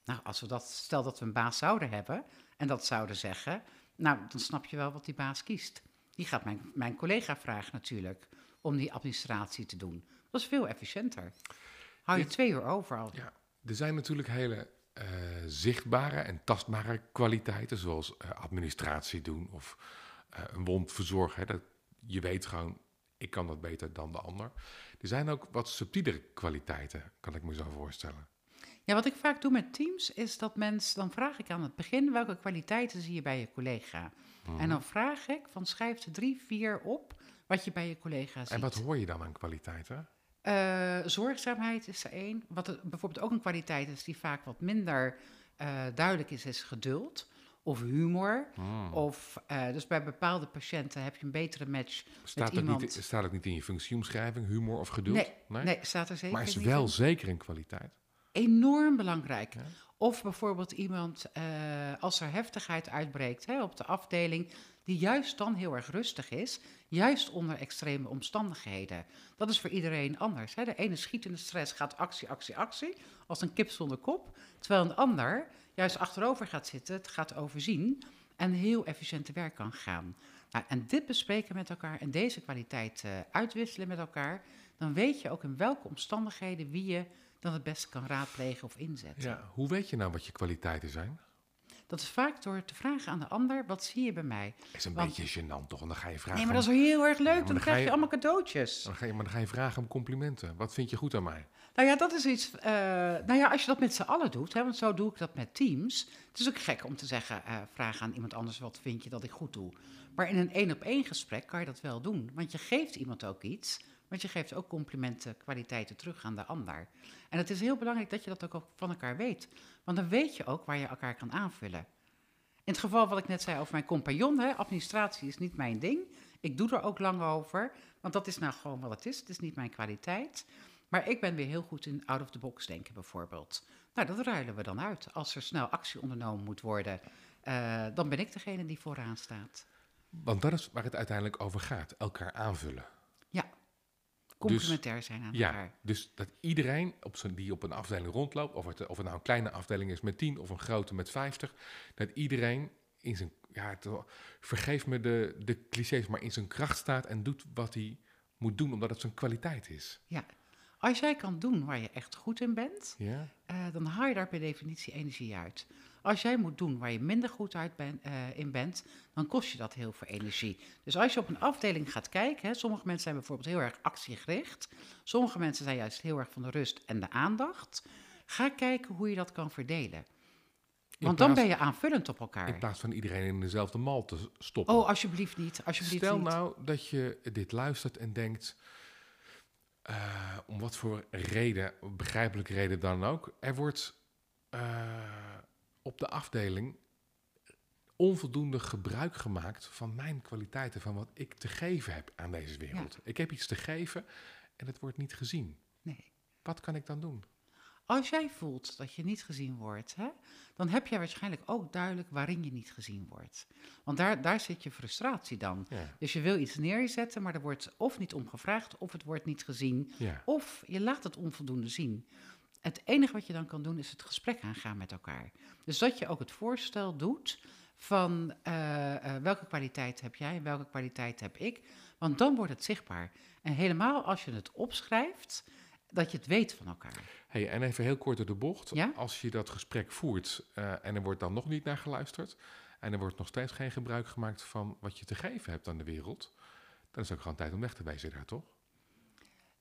Nou, als we dat, stel dat we een baas zouden hebben en dat zouden zeggen, nou, dan snap je wel wat die baas kiest. Die gaat mijn, mijn collega vragen natuurlijk om die administratie te doen. Dat is veel efficiënter. Hou je twee uur over al. Ja, er zijn natuurlijk hele eh, zichtbare en tastbare kwaliteiten, zoals eh, administratie doen of eh, een wond verzorgen. Hè, dat, je weet gewoon, ik kan dat beter dan de ander. Er zijn ook wat subtielere kwaliteiten, kan ik me zo voorstellen. Ja, wat ik vaak doe met teams is dat mensen, dan vraag ik aan het begin welke kwaliteiten zie je bij je collega. Mhm. En dan vraag ik van schrijf er drie, vier op wat je bij je collega ziet. En wat hoor je dan aan kwaliteiten? Eh, zorgzaamheid is er één. Wat er bijvoorbeeld ook een kwaliteit is die vaak wat minder eh, duidelijk is, is geduld. Of humor. Hmm. Of, eh, dus bij bepaalde patiënten heb je een betere match Staat met het, iemand. niet, staat het niet in je functieomschrijving, humor of geduld? Nee, Nee, staat er zeker maar is niet wel in. zeker een kwaliteit. Enorm belangrijk. Ja. Of bijvoorbeeld iemand, als er heftigheid uitbreekt hè, op de afdeling, die juist dan heel erg rustig is, juist onder extreme omstandigheden. Dat is voor iedereen anders. Hè. De ene schiet in de stress, gaat actie, actie, actie, als een kip zonder kop. Terwijl een ander juist achterover gaat zitten, het gaat overzien en heel efficiënt te werk kan gaan. Nou, en dit bespreken met elkaar en deze kwaliteit eh, uitwisselen met elkaar, dan weet je ook in welke omstandigheden wie je dan het beste kan raadplegen of inzetten. Ja, hoe weet je nou wat je kwaliteiten zijn? Dat is vaak door te vragen aan de ander, wat zie je bij mij? Is een Want- beetje gênant toch? En dan ga je vragen. Nee, maar dat is heel erg leuk, dan dan krijg je je- allemaal cadeautjes. dan ga je, maar dan ga je vragen om complimenten. Wat vind je goed aan mij? Nou ja, dat is iets. eh, nou ja, als je dat met z'n allen doet, hè, want zo doe ik dat met teams. Het is ook gek om te zeggen, eh vraag aan iemand anders, wat vind je dat ik goed doe? Maar in een één op één gesprek kan je dat wel doen, want je geeft iemand ook iets. Want je geeft ook complimenten, kwaliteiten terug aan de ander. En het is heel belangrijk dat je dat ook van elkaar weet. Want dan weet je ook waar je elkaar kan aanvullen. In het geval wat ik net zei over mijn compagnon, hè, administratie is niet mijn ding. Ik doe er ook lang over, want dat is nou gewoon wat het is. Het is niet mijn kwaliteit. Maar ik ben weer heel goed in out-of-the-box denken bijvoorbeeld. Nou, dat ruilen we dan uit. Als er snel actie ondernomen moet worden, eh, dan ben ik degene die vooraan staat. Want dat is waar het uiteindelijk over gaat. Elkaar aanvullen. Ja, complementair zijn aan Ja, elkaar. dus dat iedereen op zijn, die op een afdeling rondloopt, of het, of het nou een kleine afdeling is met 10 of een grote met 50, dat iedereen in zijn, ja, het- vergeef me de, de clichés, maar in zijn kracht staat en doet wat hij moet doen omdat het zijn kwaliteit is. Ja. Als jij kan doen waar je echt goed in bent, Ja? eh, dan haal je daar per definitie energie uit. Als jij moet doen waar je minder goed uit ben, eh, in bent, dan kost je dat heel veel energie. Dus als je op een afdeling gaat kijken, hè, sommige mensen zijn bijvoorbeeld heel erg actiegericht, sommige mensen zijn juist heel erg van de rust en de aandacht. Ga kijken hoe je dat kan verdelen. Want dan ben je aanvullend op elkaar. In plaats van iedereen in dezelfde mal te stoppen. Oh, alsjeblieft niet. Alsjeblieft Stel niet. nou dat je dit luistert en denkt, eh, om wat voor reden, begrijpelijke reden dan ook, er wordt eh, op de afdeling onvoldoende gebruik gemaakt van mijn kwaliteiten, van wat ik te geven heb aan deze wereld. Ik heb iets te geven en het wordt niet gezien. Nee. Wat kan ik dan doen? Als jij voelt dat je niet gezien wordt, hè, dan heb jij waarschijnlijk ook duidelijk waarin je niet gezien wordt. Want daar, daar zit je frustratie dan. Ja. Dus je wil iets neerzetten, maar er wordt of niet om gevraagd, of het wordt niet gezien, Ja. of je laat het onvoldoende zien. Het enige wat je dan kan doen is het gesprek aangaan met elkaar. Dus dat je ook het voorstel doet van eh, eh, welke kwaliteit heb jij en welke kwaliteit heb ik. Want dan wordt het zichtbaar. En helemaal als je het opschrijft, dat je het weet van elkaar. Hey, en even heel kort door de bocht. Ja? Als je dat gesprek voert eh, en er wordt dan nog niet naar geluisterd... en er wordt nog steeds geen gebruik gemaakt van wat je te geven hebt aan de wereld... dan is het ook gewoon tijd om weg te wezen daar, toch?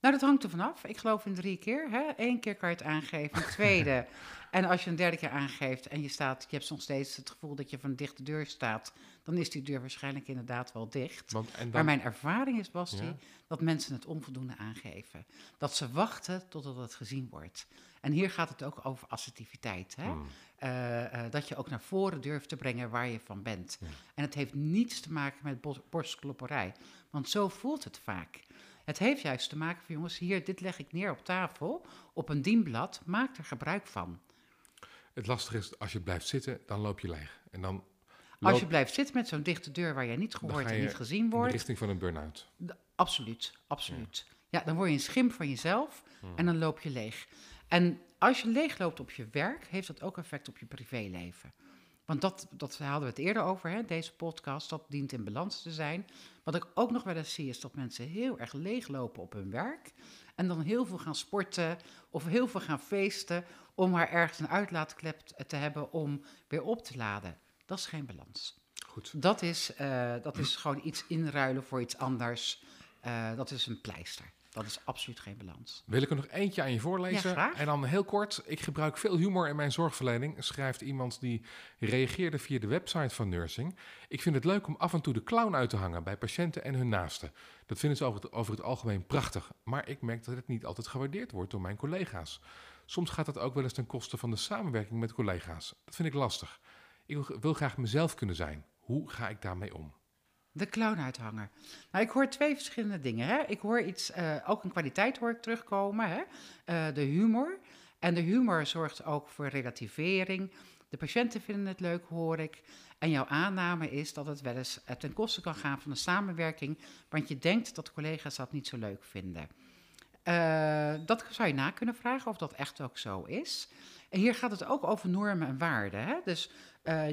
Nou, dat hangt er vanaf. Ik geloof in drie keer. Hè? Eén keer kan je het aangeven, een tweede. en als je een derde keer aangeeft en je, staat, je hebt nog steeds het gevoel dat je van een dichte deur staat, dan is die deur waarschijnlijk inderdaad wel dicht. Want, en dan, Maar mijn ervaring is, Basti, Ja. dat mensen het onvoldoende aangeven. Dat ze wachten totdat het gezien wordt. En hier gaat het ook over assertiviteit. Hè? Hmm. Eh, eh, dat je ook naar voren durft te brengen waar je van bent. Ja. En het heeft niets te maken met borstklopperij. Want zo voelt het vaak. Het heeft juist te maken van, jongens, hier, dit leg ik neer op tafel, op een dienblad, maak er gebruik van. Het lastige is, als je blijft zitten, dan loop je leeg. En dan Als je blijft zitten met zo'n dichte deur waar jij niet gehoord en niet gezien in de wordt, richting van een burn-out. Absoluut, absoluut. Ja. dan word je een schim van jezelf en dan loop je leeg. En als je leeg loopt op je werk, heeft dat ook effect op je privéleven. Want dat, dat hadden we het eerder over, hè, deze podcast, dat dient in balans te zijn. Wat ik ook nog wel eens zie, is dat mensen heel erg leeglopen op hun werk. En dan heel veel gaan sporten of heel veel gaan feesten om maar ergens een uitlaatklep te hebben om weer op te laden. Dat is geen balans. Goed. Dat is, eh, dat is gewoon iets inruilen voor iets anders. Eh, dat is een pleister. Dat is absoluut geen balans. Wil ik er nog eentje aan je voorlezen? Ja, graag. En dan heel kort. Ik gebruik veel humor in mijn zorgverlening, schrijft iemand die reageerde via de website van Nursing. Ik vind het leuk om af en toe de clown uit te hangen bij patiënten en hun naasten. Dat vinden ze over het, over het algemeen prachtig. Maar ik merk dat het niet altijd gewaardeerd wordt door mijn collega's. Soms gaat dat ook wel eens ten koste van de samenwerking met collega's. Dat vind ik lastig. Ik wil, wil graag mezelf kunnen zijn. Hoe ga ik daarmee om? De clown-uithanger. Nou, ik hoor twee verschillende dingen. Hè? Ik hoor iets, eh, ook een kwaliteit hoor ik terugkomen. Hè? Eh, de humor. En de humor zorgt ook voor relativering. De patiënten vinden het leuk, hoor ik. En jouw aanname is dat het wel eens eh, ten koste kan gaan van de samenwerking, want je denkt dat collega's dat niet zo leuk vinden. Dat zou je na kunnen vragen of dat echt ook zo is. En hier gaat het ook over normen en waarden. Hè? Dus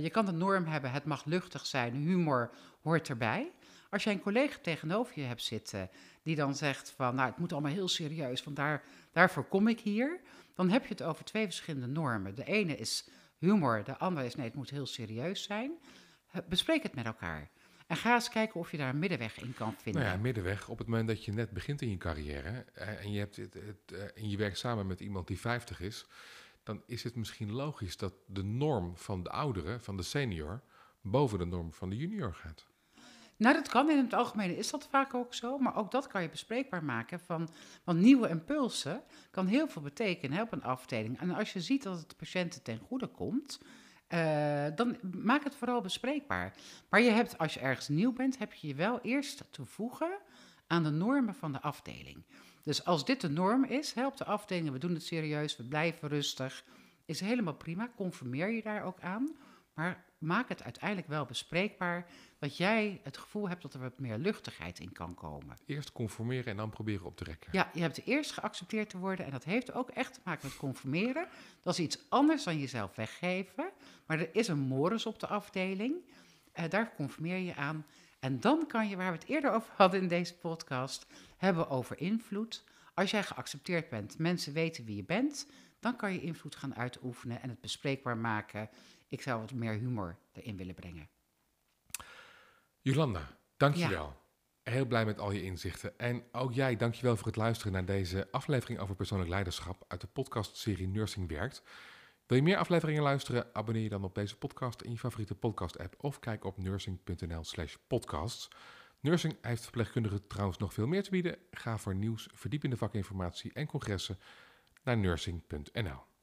je kan de norm hebben, het mag luchtig zijn, humor hoort erbij. Als jij een collega tegenover je hebt zitten die dan zegt van, nou, het moet allemaal heel serieus, want daar, daarvoor kom ik hier. Dan heb je het over twee verschillende normen. De ene is humor, de andere is, nee, het moet heel serieus zijn. Bespreek het met elkaar. En ga eens kijken of je daar een middenweg in kan vinden. Nou ja, middenweg. Op het moment dat je net begint in je carrière en je, hebt het, het, eh, en je werkt samen met iemand die 50 is, dan is het misschien logisch dat de norm van de oudere, van de senior, boven de norm van de junior gaat. Nou, dat kan in het algemeen, is dat vaak ook zo, maar ook dat kan je bespreekbaar maken. Van, want nieuwe impulsen kan heel veel betekenen hè, op een afdeling. En als je ziet dat het de patiënten ten goede komt, eh, dan maak het vooral bespreekbaar. Maar je hebt, als je ergens nieuw bent, heb je je wel eerst te voegen aan de normen van de afdeling. Dus als dit de norm is, hè, op de afdeling, we doen het serieus, we blijven rustig, is helemaal prima. Conformeer je daar ook aan. Maar maak het uiteindelijk wel bespreekbaar dat jij het gevoel hebt dat er wat meer luchtigheid in kan komen. Eerst conformeren en dan proberen op te rekken. Ja, je hebt eerst geaccepteerd te worden en dat heeft ook echt te maken met conformeren. Dat is iets anders dan jezelf weggeven, maar er is een morus op de afdeling. Eh, daar conformeer je aan En dan kan je, waar we het eerder over hadden in deze podcast, hebben over invloed. Als jij geaccepteerd bent, mensen weten wie je bent, dan kan je invloed gaan uitoefenen en het bespreekbaar maken. Ik zou wat meer humor erin willen brengen. Jolanda, dankjewel. Heel blij met al je inzichten. En ook jij, dankjewel voor het luisteren naar deze aflevering over persoonlijk leiderschap uit de podcastserie Nursing Werkt. Wil je meer afleveringen luisteren? Abonneer je dan op deze podcast in je favoriete podcast-app of kijk op nursing.nl/slash podcasts. Nursing heeft verpleegkundigen trouwens nog veel meer te bieden. Ga voor nieuws, verdiepende vakinformatie en congressen naar nursing.nl.